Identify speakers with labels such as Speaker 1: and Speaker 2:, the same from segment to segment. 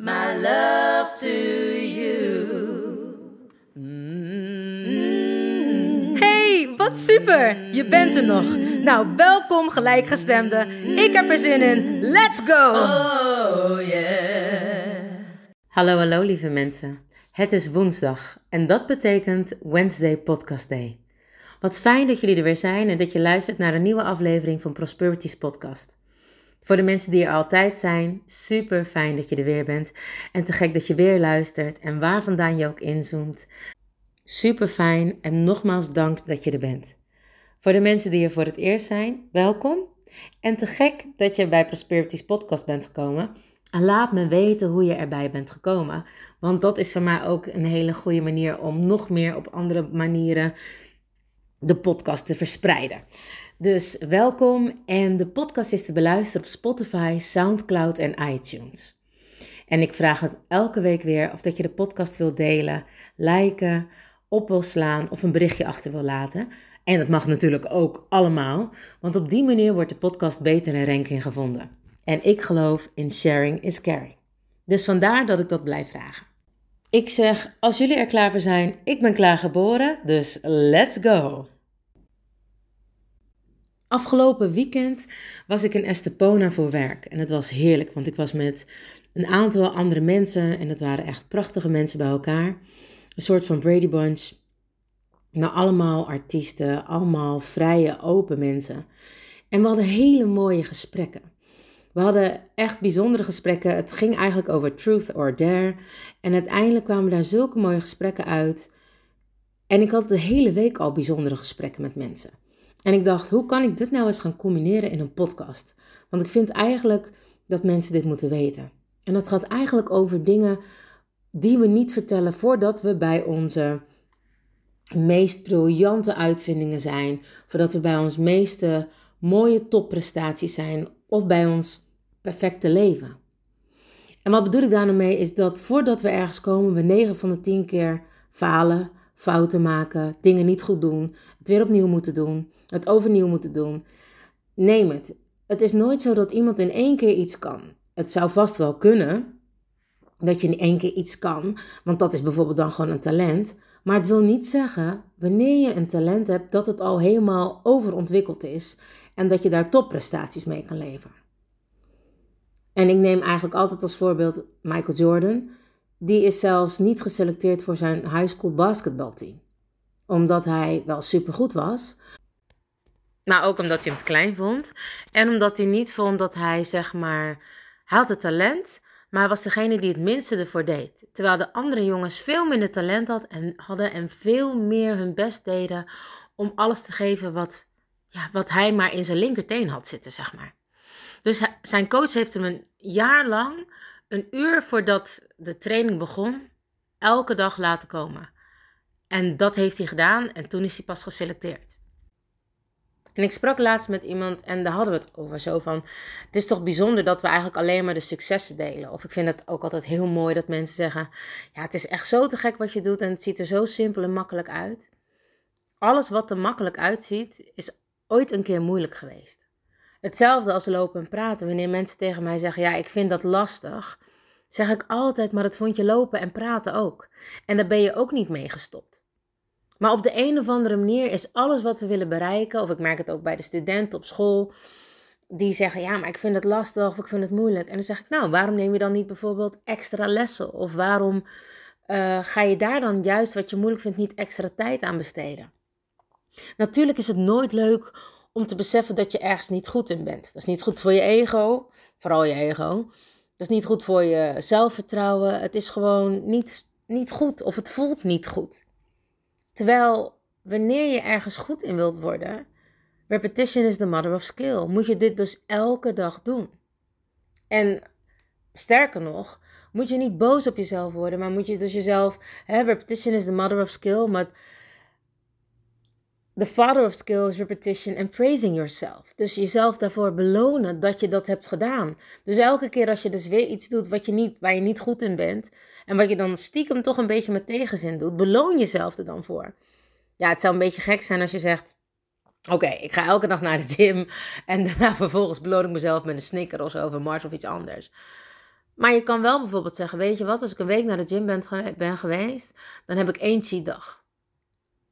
Speaker 1: my love to you.
Speaker 2: Hey, wat super! Je bent er nog. Nou, welkom gelijkgestemde. Ik heb er zin in. Let's go!
Speaker 1: Oh yeah.
Speaker 2: Hallo, hallo lieve mensen. Het is woensdag en dat betekent Wednesday Podcast Day. Wat fijn dat jullie er weer zijn en dat je luistert naar een nieuwe aflevering van Prosperities Podcast. Voor de mensen die er altijd zijn, super fijn dat je er weer bent. En te gek dat je weer luistert en waar vandaan je ook inzoomt. Super fijn en nogmaals dank dat je er bent. Voor de mensen die er voor het eerst zijn, welkom. En te gek dat je bij Prosperities Podcast bent gekomen. En laat me weten hoe je erbij bent gekomen. Want dat is voor mij ook een hele goede manier om nog meer op andere manieren de podcast te verspreiden. Dus welkom en de podcast is te beluisteren op Spotify, SoundCloud en iTunes. En ik vraag het elke week weer of dat je de podcast wil delen, liken, op wil slaan of een berichtje achter wil laten. En dat mag natuurlijk ook allemaal, want op die manier wordt de podcast beter in ranking gevonden. En ik geloof in sharing is caring. Dus vandaar dat ik dat blijf vragen. Ik zeg, als jullie er klaar voor zijn, ik ben klaar geboren, dus let's go! Afgelopen weekend was ik in Estepona voor werk en het was heerlijk, want ik was met een aantal andere mensen en het waren echt prachtige mensen bij elkaar. Een soort van Brady Bunch. Nou, allemaal artiesten, allemaal vrije, open mensen. En we hadden hele mooie gesprekken. We hadden echt bijzondere gesprekken. Het ging eigenlijk over truth or dare. En uiteindelijk kwamen daar zulke mooie gesprekken uit. En ik had de hele week al bijzondere gesprekken met mensen. En ik dacht, hoe kan ik dit nou eens gaan combineren in een podcast? Want ik vind eigenlijk dat mensen dit moeten weten. En dat gaat eigenlijk over dingen die we niet vertellen voordat we bij onze meest briljante uitvindingen zijn, voordat we bij ons meeste mooie topprestaties zijn of bij ons perfecte leven. En wat bedoel ik daar nou mee is dat voordat we ergens komen, we 9 van de 10 keer falen, fouten maken, dingen niet goed doen, het weer opnieuw moeten doen, het overnieuw moeten doen. Neem het. Het is nooit zo dat iemand in één keer iets kan. Het zou vast wel kunnen dat je in één keer iets kan, want dat is bijvoorbeeld dan gewoon een talent. Maar het wil niet zeggen, wanneer je een talent hebt, dat het al helemaal overontwikkeld is en dat je daar topprestaties mee kan leveren. En ik neem eigenlijk altijd als voorbeeld Michael Jordan. Die is zelfs niet geselecteerd voor zijn high school basketbalteam. Omdat hij wel supergoed was. Maar ook omdat hij hem te klein vond. En omdat hij niet vond dat hij, zeg maar, hij had het talent, maar was degene die het minste ervoor deed. Terwijl de andere jongens veel minder talent had en, hadden en veel meer hun best deden om alles te geven wat, ja, wat hij maar in zijn linkerteen had zitten, zeg maar. Dus zijn coach heeft hem een jaar lang, een uur voordat de training begon, elke dag laten komen. En dat heeft hij gedaan en toen is hij pas geselecteerd. En ik sprak laatst met iemand en daar hadden we het over. Zo van, het is toch bijzonder dat we eigenlijk alleen maar de successen delen. Of ik vind het ook altijd heel mooi dat mensen zeggen, ja het is echt zo te gek wat je doet en het ziet er zo simpel en makkelijk uit. Alles wat er makkelijk uitziet is ooit een keer moeilijk geweest. Hetzelfde als lopen en praten. Wanneer mensen tegen mij zeggen, ja ik vind dat lastig. Zeg ik altijd, maar dat vond je lopen en praten ook. En daar ben je ook niet mee gestopt. Maar op de een of andere manier is alles wat we willen bereiken, of ik merk het ook bij de studenten op school, die zeggen: Ja, maar ik vind het lastig of ik vind het moeilijk. En dan zeg ik: Nou, waarom neem je dan niet bijvoorbeeld extra lessen? Of waarom eh, ga je daar dan juist wat je moeilijk vindt niet extra tijd aan besteden? Natuurlijk is het nooit leuk om te beseffen dat je ergens niet goed in bent. Dat is niet goed voor je ego, vooral je ego. Dat is niet goed voor je zelfvertrouwen. Het is gewoon niet, niet goed of het voelt niet goed. Terwijl wanneer je ergens goed in wilt worden, repetition is the mother of skill, moet je dit dus elke dag doen. En sterker nog, moet je niet boos op jezelf worden, maar moet je dus jezelf, hè, repetition is the mother of skill, maar the father of skill is repetition and praising yourself. Dus jezelf daarvoor belonen dat je dat hebt gedaan. Dus elke keer als je dus weer iets doet wat je niet, waar je niet goed in bent, en wat je dan stiekem toch een beetje met tegenzin doet, beloon jezelf er dan voor. Ja, het zou een beetje gek zijn als je zegt, Oké, ik ga elke dag naar de gym en daarna vervolgens beloon ik mezelf met een snicker of zo, of een mars of iets anders. Maar je kan wel bijvoorbeeld zeggen, weet je wat, als ik een week naar de gym ben, ben geweest, dan heb ik één cheat dag.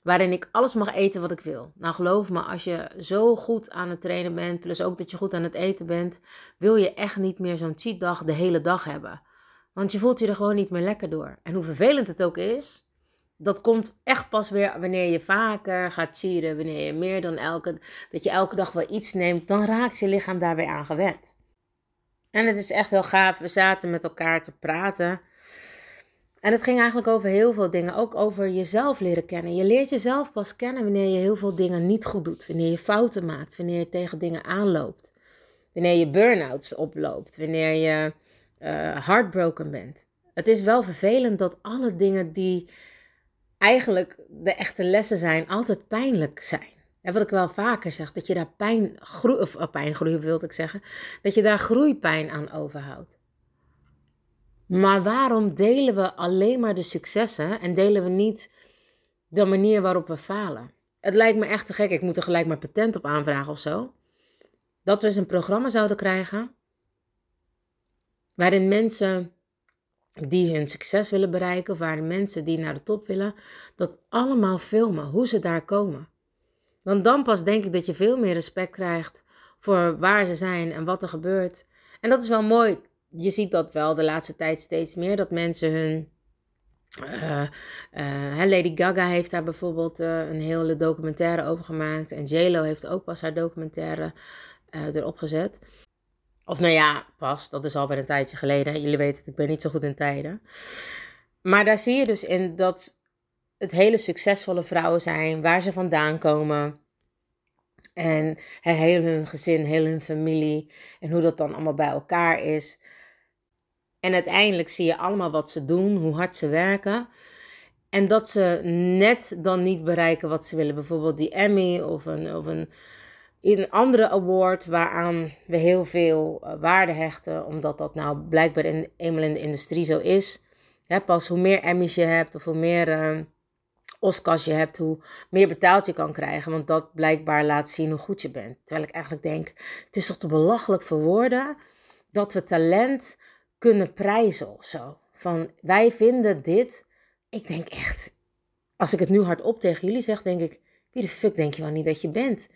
Speaker 2: Waarin ik alles mag eten wat ik wil. Nou geloof me, als je zo goed aan het trainen bent, plus ook dat je goed aan het eten bent, wil je echt niet meer zo'n cheat dag de hele dag hebben. Want je voelt je er gewoon niet meer lekker door. En hoe vervelend het ook is, dat komt echt pas weer wanneer je vaker gaat cheaten, wanneer je meer dan elke, dat je elke dag wel iets neemt, dan raakt je lichaam daar weer aan gewend. En het is echt heel gaaf. We zaten met elkaar te praten. En het ging eigenlijk over heel veel dingen. Ook over jezelf leren kennen. Je leert jezelf pas kennen wanneer je heel veel dingen niet goed doet. Wanneer je fouten maakt. Wanneer je tegen dingen aanloopt. Wanneer je burn-outs oploopt. Wanneer je uh, heartbroken bent. Het is wel vervelend dat alle dingen die eigenlijk de echte lessen zijn, altijd pijnlijk zijn. En wat ik wel vaker zeg, dat je daar pijn, groei, of uh, pijngroei wilde ik zeggen, dat je daar groeipijn aan overhoudt. Maar waarom delen we alleen maar de successen en delen we niet de manier waarop we falen? Het lijkt me echt te gek, ik moet er gelijk maar patent op aanvragen of zo. Dat we eens een programma zouden krijgen waarin mensen die hun succes willen bereiken, of waarin mensen die naar de top willen, dat allemaal filmen, hoe ze daar komen. Want dan pas denk ik dat je veel meer respect krijgt voor waar ze zijn en wat er gebeurt. En dat is wel mooi. Je ziet dat wel de laatste tijd steeds meer, dat mensen hun. Uh, uh, Lady Gaga heeft daar bijvoorbeeld uh, een hele documentaire over gemaakt. En JLo heeft ook pas haar documentaire erop gezet. Of nou ja, pas, dat is al bij een tijdje geleden. Jullie weten, ik ben niet zo goed in tijden. Maar daar zie je dus in dat het hele succesvolle vrouwen zijn, waar ze vandaan komen. En heel hun gezin, heel hun familie. En hoe dat dan allemaal bij elkaar is. En uiteindelijk zie je allemaal wat ze doen, hoe hard ze werken. En dat ze net dan niet bereiken wat ze willen. Bijvoorbeeld die Emmy of een, of een, een andere award waaraan we heel veel eh, waarde hechten. Omdat dat nou blijkbaar in, eenmaal in de industrie zo is. pas hoe meer Emmys je hebt of hoe meer... Uh, Oscars je hebt, hoe meer betaald je kan krijgen. Want dat blijkbaar laat zien hoe goed je bent. Terwijl ik eigenlijk denk, het is toch te belachelijk voor woorden dat we talent kunnen prijzen of zo. Van wij vinden dit. Ik denk echt, als ik het nu hardop tegen jullie zeg, denk ik, wie de fuck denk je wel niet dat je bent?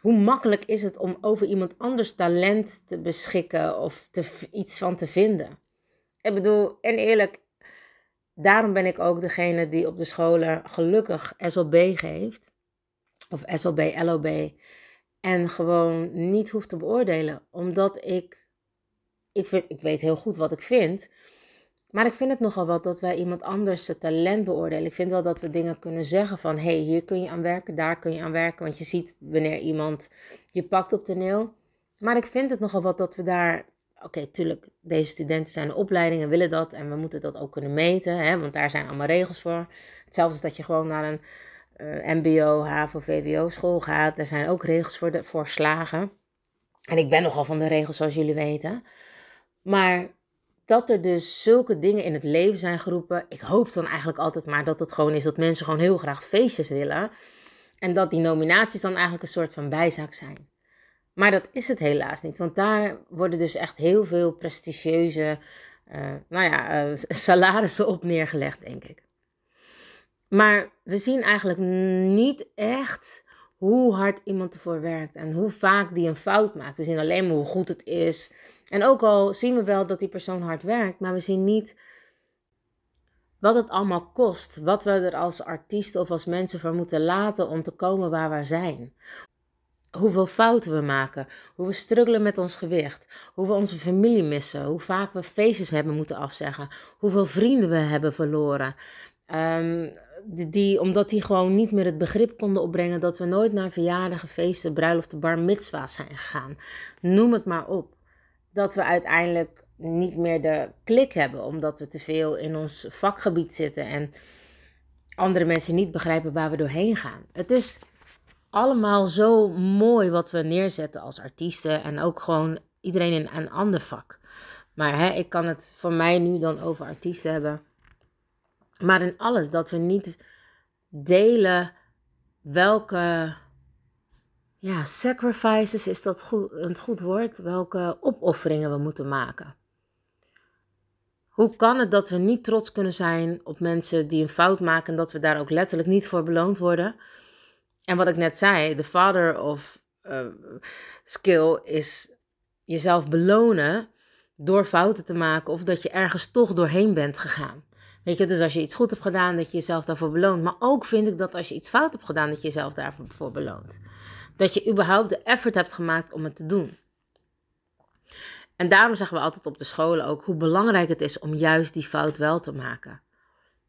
Speaker 2: Hoe makkelijk is het om over iemand anders talent te beschikken of te, iets van te vinden? Ik bedoel, en eerlijk, Daarom ben ik ook degene die op de scholen gelukkig SLB geeft. Of SLB, LOB. En gewoon niet hoeft te beoordelen. Omdat ik, ik, vind, ik weet heel goed wat ik vind. Maar ik vind het nogal wat dat wij iemand anders zijn talent beoordelen. Ik vind wel dat we dingen kunnen zeggen van... hé, hey, hier kun je aan werken, daar kun je aan werken. Want je ziet wanneer iemand je pakt op toneel. Maar ik vind het nogal wat dat we daar oké, tuurlijk, deze studenten zijn de opleidingen, willen dat en we moeten dat ook kunnen meten, hè, want daar zijn allemaal regels voor. Hetzelfde is dat je gewoon naar een uh, MBO, HAVO, VWO school gaat. Daar zijn ook regels voor, de, voor slagen. En ik ben nogal van de regels, zoals jullie weten. Maar dat er dus zulke dingen in het leven zijn geroepen. Ik hoop dan eigenlijk altijd maar dat het gewoon is dat mensen gewoon heel graag feestjes willen. En dat die nominaties dan eigenlijk een soort van bijzaak zijn. Maar dat is het helaas niet, want daar worden dus echt heel veel prestigieuze uh, nou ja, uh, salarissen op neergelegd, denk ik. Maar we zien eigenlijk niet echt hoe hard iemand ervoor werkt en hoe vaak die een fout maakt. We zien alleen maar hoe goed het is. En ook al zien we wel dat die persoon hard werkt, maar we zien niet wat het allemaal kost, wat we er als artiesten of als mensen voor moeten laten om te komen waar we zijn. Hoeveel fouten we maken, hoe we struggelen met ons gewicht, hoe we onze familie missen, hoe vaak we feestjes hebben moeten afzeggen, hoeveel vrienden we hebben verloren. Um, die, omdat die gewoon niet meer het begrip konden opbrengen dat we nooit naar verjaardagen, feesten, bruiloften, bar mitzwa's zijn gegaan. Noem het maar op. Dat we uiteindelijk niet meer de klik hebben, omdat we te veel in ons vakgebied zitten en andere mensen niet begrijpen waar we doorheen gaan. Het is allemaal zo mooi wat we neerzetten als artiesten en ook gewoon iedereen in een ander vak. Maar hè, ik kan het voor mij nu dan over artiesten hebben. Maar in alles dat we niet delen welke ja, sacrifices is dat goed, een goed woord, welke opofferingen we moeten maken. Hoe kan het dat we niet trots kunnen zijn op mensen die een fout maken en dat we daar ook letterlijk niet voor beloond worden? En wat ik net zei, de father of uh, skill is jezelf belonen door fouten te maken of dat je ergens toch doorheen bent gegaan. Weet je, dus als je iets goed hebt gedaan, dat je jezelf daarvoor beloont. Maar ook vind ik dat als je iets fout hebt gedaan, dat je jezelf daarvoor beloont. Dat je überhaupt de effort hebt gemaakt om het te doen. En daarom zeggen we altijd op de scholen ook hoe belangrijk het is om juist die fout wel te maken.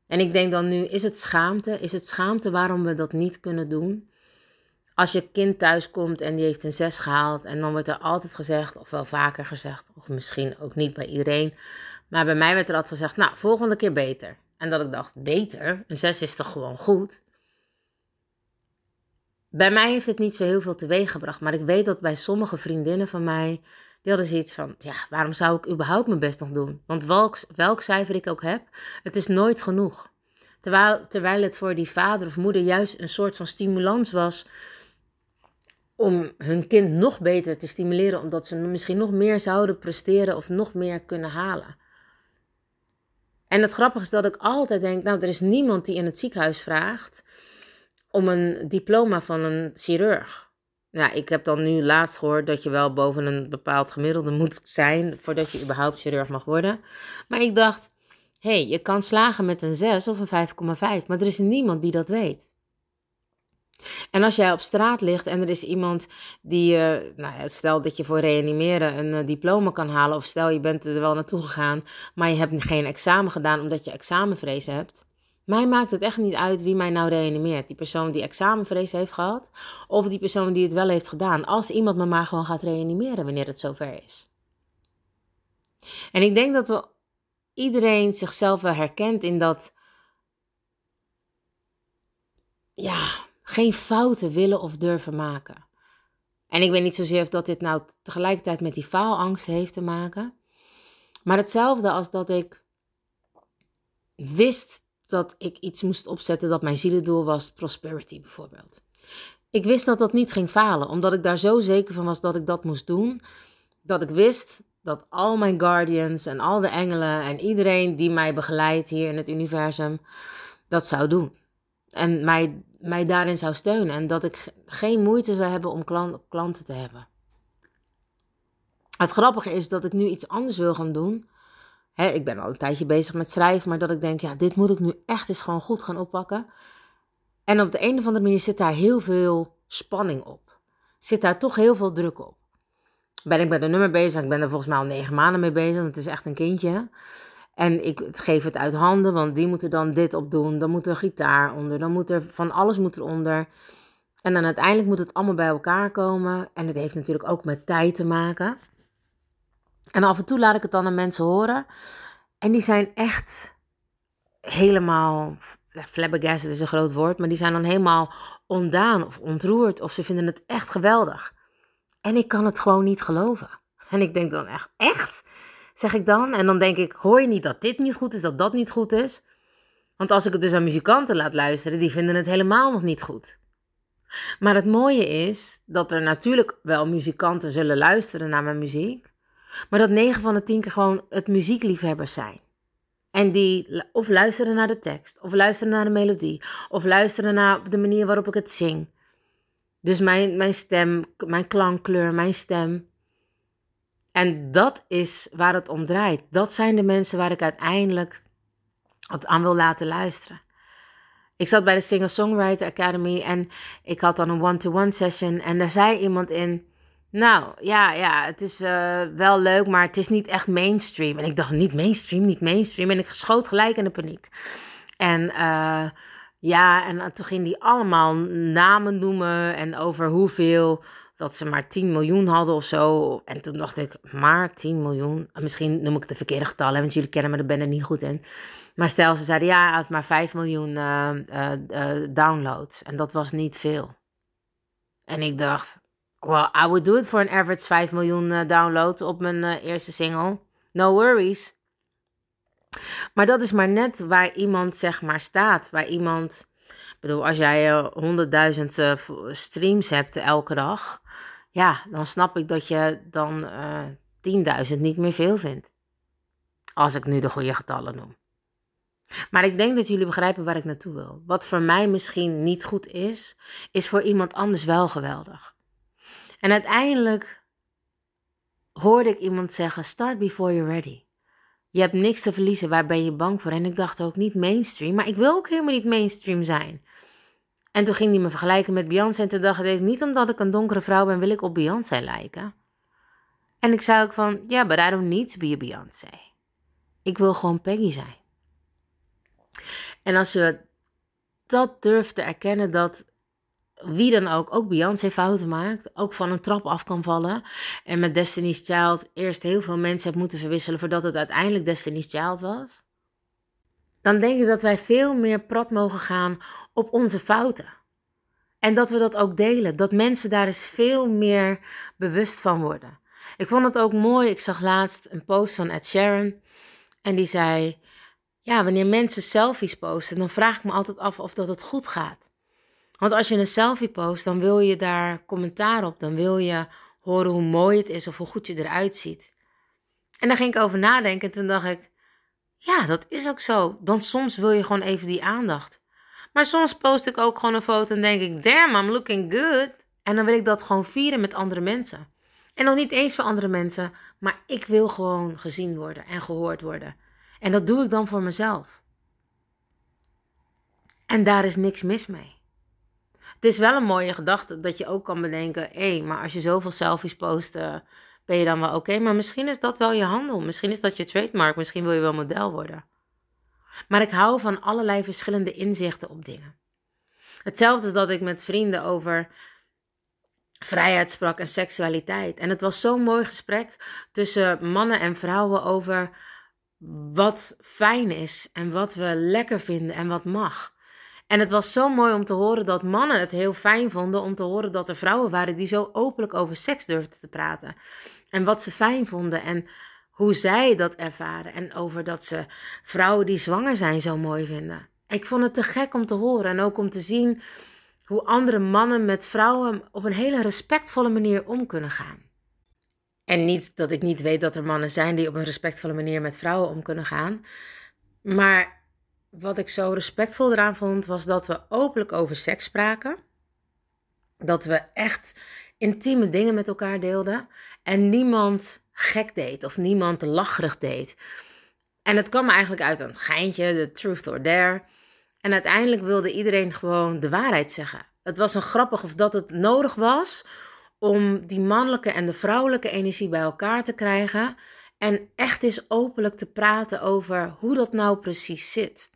Speaker 2: En ik denk dan nu, is het schaamte? Is het schaamte waarom we dat niet kunnen doen? Als je kind thuis komt en die heeft een zes gehaald en dan wordt er altijd gezegd, of wel vaker gezegd, of misschien ook niet bij iedereen, maar bij mij werd er altijd gezegd, nou, volgende keer beter. En dat ik dacht, beter? Een 6 is toch gewoon goed? Bij mij heeft het niet zo heel veel teweeg gebracht. Maar ik weet dat bij sommige vriendinnen van mij, die hadden zoiets van, ja, waarom zou ik überhaupt mijn best nog doen? Want welk, welk cijfer ik ook heb, het is nooit genoeg. Terwijl, terwijl het voor die vader of moeder juist een soort van stimulans was om hun kind nog beter te stimuleren, omdat ze misschien nog meer zouden presteren of nog meer kunnen halen. En het grappige is dat ik altijd denk, nou, er is niemand die in het ziekenhuis vraagt om een diploma van een chirurg. Nou, ik heb dan nu laatst gehoord dat je wel boven een bepaald gemiddelde moet zijn voordat je überhaupt chirurg mag worden. Maar ik dacht, hé, hey, je kan slagen met een 6 of een 5,5, maar er is niemand die dat weet. En als jij op straat ligt en er is iemand die, uh, nou, stel dat je voor reanimeren een uh, diploma kan halen, of stel je bent er wel naartoe gegaan, maar je hebt geen examen gedaan omdat je examenvrees hebt. Mij maakt het echt niet uit wie mij nou reanimeert. Die persoon die examenvrees heeft gehad, of die persoon die het wel heeft gedaan. Als iemand me maar gewoon gaat reanimeren wanneer het zover is. En ik denk dat we iedereen zichzelf wel herkent in dat. Ja, geen fouten willen of durven maken. En ik weet niet zozeer of dat dit nou tegelijkertijd met die faalangst heeft te maken. Maar hetzelfde als dat ik wist dat ik iets moest opzetten dat mijn zielendoel was, prosperity bijvoorbeeld. Ik wist dat dat niet ging falen, omdat ik daar zo zeker van was dat ik dat moest doen. Dat ik wist dat al mijn guardians en al de engelen en iedereen die mij begeleidt hier in het universum dat zou doen. En mij mij daarin zou steunen. En dat ik geen moeite zou hebben om klanten te hebben. Het grappige is dat ik nu iets anders wil gaan doen. Ik ben al een tijdje bezig met schrijven, maar dat ik denk, ja, dit moet ik nu echt eens gewoon goed gaan oppakken. En op de een of andere manier zit daar heel veel spanning op. Zit daar toch heel veel druk op. Ben ik met een nummer bezig, ik ben er volgens mij al negen maanden mee bezig, want het is echt een kindje. En ik geef het uit handen, want die moeten dan dit op doen. Dan moet er gitaar onder, dan moet er van alles eronder. En dan uiteindelijk moet het allemaal bij elkaar komen. En het heeft natuurlijk ook met tijd te maken. En af en toe laat ik het dan aan mensen horen. En die zijn echt helemaal, flabbergasted is een groot woord, maar die zijn dan helemaal ontdaan of ontroerd. Of ze vinden het echt geweldig. En ik kan het gewoon niet geloven. En ik denk dan echt, echt? zeg ik dan. En dan denk ik, hoor je niet dat dit niet goed is, dat dat niet goed is? Want als ik het dus aan muzikanten laat luisteren, die vinden het helemaal nog niet goed. Maar het mooie is dat er natuurlijk wel muzikanten zullen luisteren naar mijn muziek, maar dat 9 van de 10 keer gewoon het muziekliefhebbers zijn. En die of luisteren naar de tekst, of luisteren naar de melodie, of luisteren naar de manier waarop ik het zing. Dus mijn, mijn stem, mijn klankkleur, mijn stem. En dat is waar het om draait. Dat zijn de mensen waar ik uiteindelijk wat aan wil laten luisteren. Ik zat bij de Singer-Songwriter Academy en ik had dan een one-to-one session. En daar zei iemand in, nou ja, ja het is uh, wel leuk, maar het is niet echt mainstream. En ik dacht, niet mainstream, niet mainstream. En ik schoot gelijk in de paniek. En uh, ja, en toen ging die allemaal namen noemen en over hoeveel dat ze maar 10 miljoen hadden of zo. En toen dacht ik, maar 10 miljoen? Misschien noem ik de verkeerde getallen, want jullie kennen me, daar ben ik niet goed in. Maar stel, ze zeiden ja, had maar 5 miljoen downloads. En dat was niet veel. En ik dacht, well, I would do it for an average 5 miljoen downloads op mijn eerste single. No worries. Maar dat is maar net waar iemand zeg maar staat. Waar iemand, ik bedoel, als jij 100.000 streams hebt elke dag, ja, dan snap ik dat je dan uh, 10.000 niet meer veel vindt. Als ik nu de goede getallen noem. Maar ik denk dat jullie begrijpen waar ik naartoe wil. Wat voor mij misschien niet goed is, is voor iemand anders wel geweldig. En uiteindelijk hoorde ik iemand zeggen: Start before you're ready. Je hebt niks te verliezen, waar ben je bang voor? En ik dacht ook niet mainstream, maar ik wil ook helemaal niet mainstream zijn. En toen ging hij me vergelijken met Beyoncé en toen dacht ik, niet omdat ik een donkere vrouw ben, wil ik op Beyoncé lijken. En ik zei ook van, ja, yeah, but I don't need to be a Beyoncé. Ik wil gewoon Peggy zijn. En als je dat durft te erkennen, dat wie dan ook, ook Beyoncé fouten maakt, ook van een trap af kan vallen. En met Destiny's Child eerst heel veel mensen hebben moeten verwisselen voordat het uiteindelijk Destiny's Child was dan denk ik dat wij veel meer prat mogen gaan op onze fouten. En dat we dat ook delen, dat mensen daar eens veel meer bewust van worden. Ik vond het ook mooi, ik zag laatst een post van Ed Sheeran en die zei, ja, wanneer mensen selfies posten, dan vraag ik me altijd af of dat het goed gaat. Want als je een selfie post, dan wil je daar commentaar op, dan wil je horen hoe mooi het is of hoe goed je eruit ziet. En daar ging ik over nadenken en toen dacht ik, ja, dat is ook zo. Dan soms wil je gewoon even die aandacht. Maar soms post ik ook gewoon een foto en denk ik, damn, I'm looking good. En dan wil ik dat gewoon vieren met andere mensen. En nog niet eens voor andere mensen, maar ik wil gewoon gezien worden en gehoord worden. En dat doe ik dan voor mezelf. En daar is niks mis mee. Het is wel een mooie gedachte dat je ook kan bedenken: hé, maar als je zoveel selfies post, uh, ben je dan wel oké. Maar misschien is dat wel je handel. Misschien is dat je trademark. Misschien wil je wel model worden. Maar ik hou van allerlei verschillende inzichten op dingen. Hetzelfde is dat ik met vrienden over vrijheid sprak en seksualiteit. En het was zo'n mooi gesprek tussen mannen en vrouwen over wat fijn is en wat we lekker vinden en wat mag. En het was zo mooi om te horen dat mannen het heel fijn vonden om te horen dat er vrouwen waren die zo openlijk over seks durfden te praten. En wat ze fijn vonden en hoe zij dat ervaren. En over dat ze vrouwen die zwanger zijn zo mooi vinden. Ik vond het te gek om te horen en ook om te zien hoe andere mannen met vrouwen op een hele respectvolle manier om kunnen gaan. En niet dat ik niet weet dat er mannen zijn die op een respectvolle manier met vrouwen om kunnen gaan. Maar wat ik zo respectvol eraan vond, was dat we openlijk over seks spraken. Dat we echt intieme dingen met elkaar deelden. En niemand gek deed of niemand lacherig deed. En het kwam eigenlijk uit een geintje, de truth or dare. En uiteindelijk wilde iedereen gewoon de waarheid zeggen. Het was een grappig of dat het nodig was om die mannelijke en de vrouwelijke energie bij elkaar te krijgen. En echt eens openlijk te praten over hoe dat nou precies zit.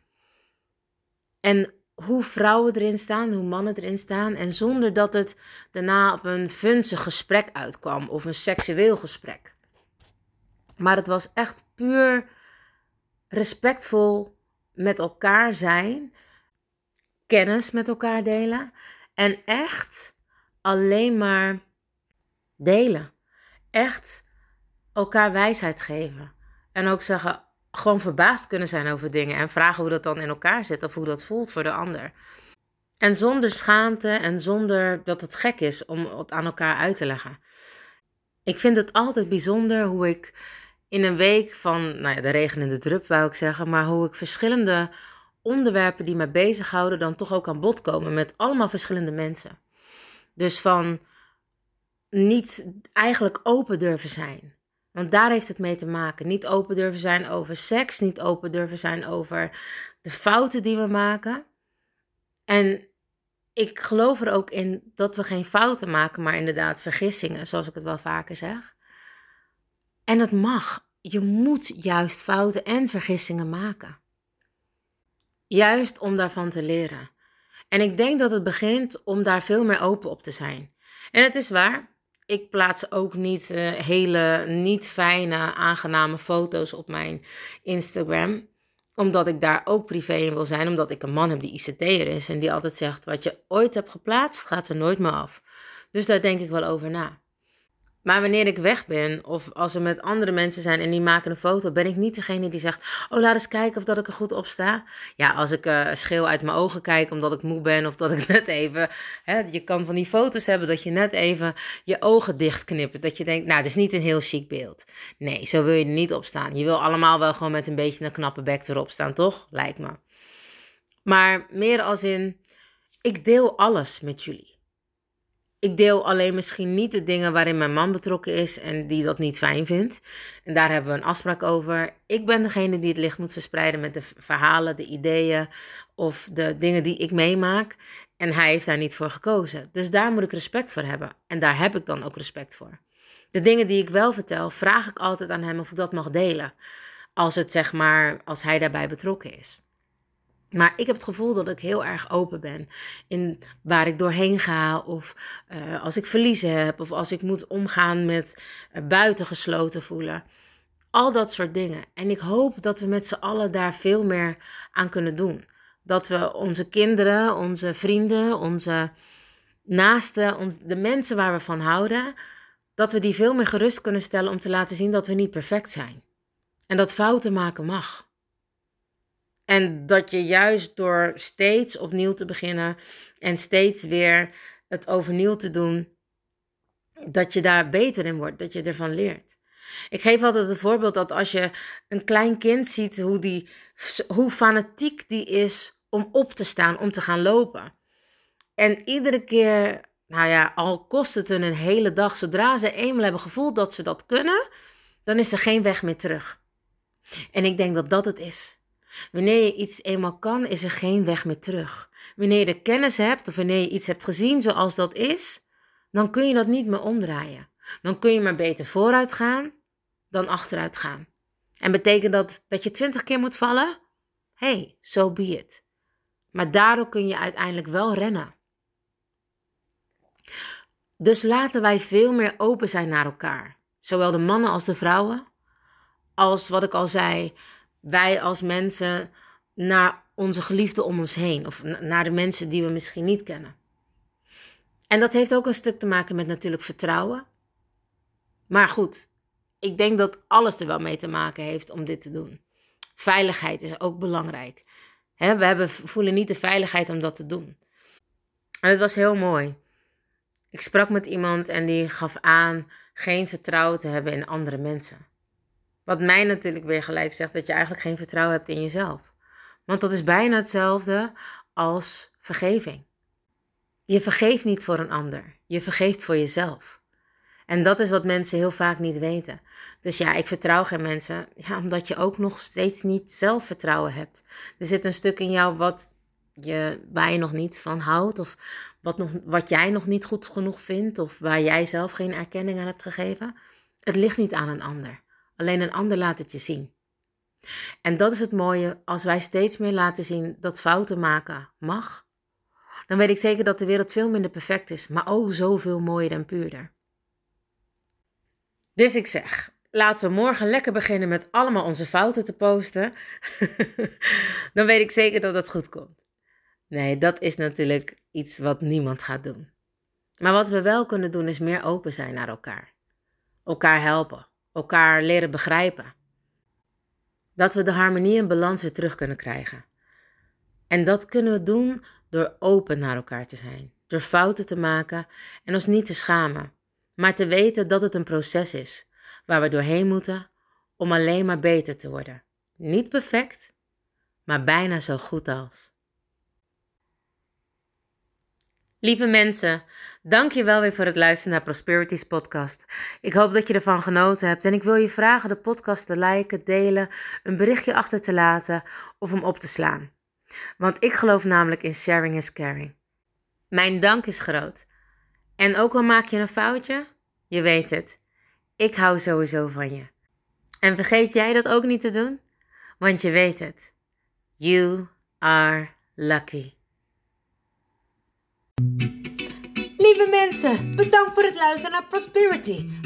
Speaker 2: En hoe vrouwen erin staan, hoe mannen erin staan. En zonder dat het daarna op een vunzig gesprek uitkwam of een seksueel gesprek. Maar het was echt puur respectvol met elkaar zijn, kennis met elkaar delen en echt alleen maar delen. Echt elkaar wijsheid geven. En ook zeggen: gewoon verbaasd kunnen zijn over dingen en vragen hoe dat dan in elkaar zit of hoe dat voelt voor de ander. En zonder schaamte en zonder dat het gek is om het aan elkaar uit te leggen. Ik vind het altijd bijzonder hoe ik in een week van, nou ja, de regen en de drup wou ik zeggen, maar hoe ik verschillende onderwerpen die mij bezighouden dan toch ook aan bod komen met allemaal verschillende mensen. Dus van niet eigenlijk open durven zijn. Want daar heeft het mee te maken. Niet open durven zijn over seks, niet open durven zijn over de fouten die we maken. En ik geloof er ook in dat we geen fouten maken, maar inderdaad vergissingen, zoals ik het wel vaker zeg. En het mag. Je moet juist fouten en vergissingen maken. Juist om daarvan te leren. En ik denk dat het begint om daar veel meer open op te zijn. En het is waar, ik plaats ook niet uh, hele niet fijne, aangename foto's op mijn Instagram. Omdat ik daar ook privé in wil zijn. Omdat ik een man heb die ICT'er is. En die altijd zegt, wat je ooit hebt geplaatst, gaat er nooit meer af. Dus daar denk ik wel over na. Maar wanneer ik weg ben, of als we met andere mensen zijn en die maken een foto, ben ik niet degene die zegt: Oh, laat eens kijken of dat ik er goed op sta. Ja, als ik uh, scheel uit mijn ogen kijk omdat ik moe ben, of dat ik net even. Hè, je kan van die foto's hebben dat je net even je ogen dichtknipt. Dat je denkt: Nou, het is niet een heel chic beeld. Nee, zo wil je er niet op staan. Je wil allemaal wel gewoon met een beetje een knappe bek erop staan, toch? Lijkt me. Maar meer als in: Ik deel alles met jullie ik deel alleen misschien niet de dingen waarin mijn man betrokken is en die dat niet fijn vindt. En daar hebben we een afspraak over. Ik ben degene die het licht moet verspreiden met de verhalen, de ideeën of de dingen die ik meemaak. En hij heeft daar niet voor gekozen. Dus daar moet ik respect voor hebben. En daar heb ik dan ook respect voor. De dingen die ik wel vertel, vraag ik altijd aan hem of ik dat mag delen. Als het zeg maar, als hij daarbij betrokken is. Maar ik heb het gevoel dat ik heel erg open ben in waar ik doorheen ga, of uh, als ik verliezen heb, of als ik moet omgaan met uh, buitengesloten voelen. Al dat soort dingen. En ik hoop dat we met z'n allen daar veel meer aan kunnen doen. Dat we onze kinderen, onze vrienden, onze naasten, de mensen waar we van houden, dat we die veel meer gerust kunnen stellen om te laten zien dat we niet perfect zijn. En dat fouten maken mag. En dat je juist door steeds opnieuw te beginnen en steeds weer het overnieuw te doen, dat je daar beter in wordt, dat je ervan leert. Ik geef altijd het voorbeeld dat als je een klein kind ziet hoe, die, hoe fanatiek die is om op te staan, om te gaan lopen. En iedere keer, nou ja, al kost het een hele dag, zodra ze eenmaal hebben gevoeld dat ze dat kunnen, dan is er geen weg meer terug. En ik denk dat dat het is. Wanneer je iets eenmaal kan, is er geen weg meer terug. Wanneer je de kennis hebt of wanneer je iets hebt gezien zoals dat is, dan kun je dat niet meer omdraaien. Dan kun je maar beter vooruit gaan dan achteruit gaan. En betekent dat dat je twintig keer moet vallen? Hey, so be it. Maar daardoor kun je uiteindelijk wel rennen. Dus laten wij veel meer open zijn naar elkaar. Zowel de mannen als de vrouwen. Als wat ik al zei, wij als mensen naar onze geliefden om ons heen of naar de mensen die we misschien niet kennen. En dat heeft ook een stuk te maken met natuurlijk vertrouwen. Maar goed, ik denk dat alles er wel mee te maken heeft om dit te doen. Veiligheid is ook belangrijk. we hebben, voelen niet de veiligheid om dat te doen. En het was heel mooi. Ik sprak met iemand en die gaf aan geen vertrouwen te hebben in andere mensen. Wat mij natuurlijk weer gelijk zegt dat je eigenlijk geen vertrouwen hebt in jezelf. Want dat is bijna hetzelfde als vergeving. Je vergeeft niet voor een ander, je vergeeft voor jezelf. En dat is wat mensen heel vaak niet weten. Dus ja, ik vertrouw geen mensen, ja, omdat je ook nog steeds niet zelfvertrouwen hebt. Er zit een stuk in jou wat je, waar je nog niet van houdt, of wat, nog, wat jij nog niet goed genoeg vindt, of waar jij zelf geen erkenning aan hebt gegeven. Het ligt niet aan een ander. Alleen een ander laat het je zien. En dat is het mooie, als wij steeds meer laten zien dat fouten maken mag, dan weet ik zeker dat de wereld veel minder perfect is, maar oh zoveel mooier en puurder. Dus ik zeg, laten we morgen lekker beginnen met allemaal onze fouten te posten. dan weet ik zeker dat het goed komt. Nee, dat is natuurlijk iets wat niemand gaat doen. Maar wat we wel kunnen doen is meer open zijn naar elkaar. Elkaar helpen elkaar leren begrijpen. Dat we de harmonie en balans weer terug kunnen krijgen. En dat kunnen we doen door open naar elkaar te zijn, door fouten te maken en ons niet te schamen, maar te weten dat het een proces is waar we doorheen moeten om alleen maar beter te worden. Niet perfect, maar bijna zo goed als. Lieve mensen, Dank je wel weer voor het luisteren naar Prosperities podcast. Ik hoop dat je ervan genoten hebt en ik wil je vragen de podcast te liken, delen, een berichtje achter te laten of hem op te slaan. Want ik geloof namelijk in sharing is caring. Mijn dank is groot. En ook al maak je een foutje, je weet het. Ik hou sowieso van je. En vergeet jij dat ook niet te doen? Want je weet het. You are lucky. Lieve mensen, bedankt voor het luisteren naar Prosperity,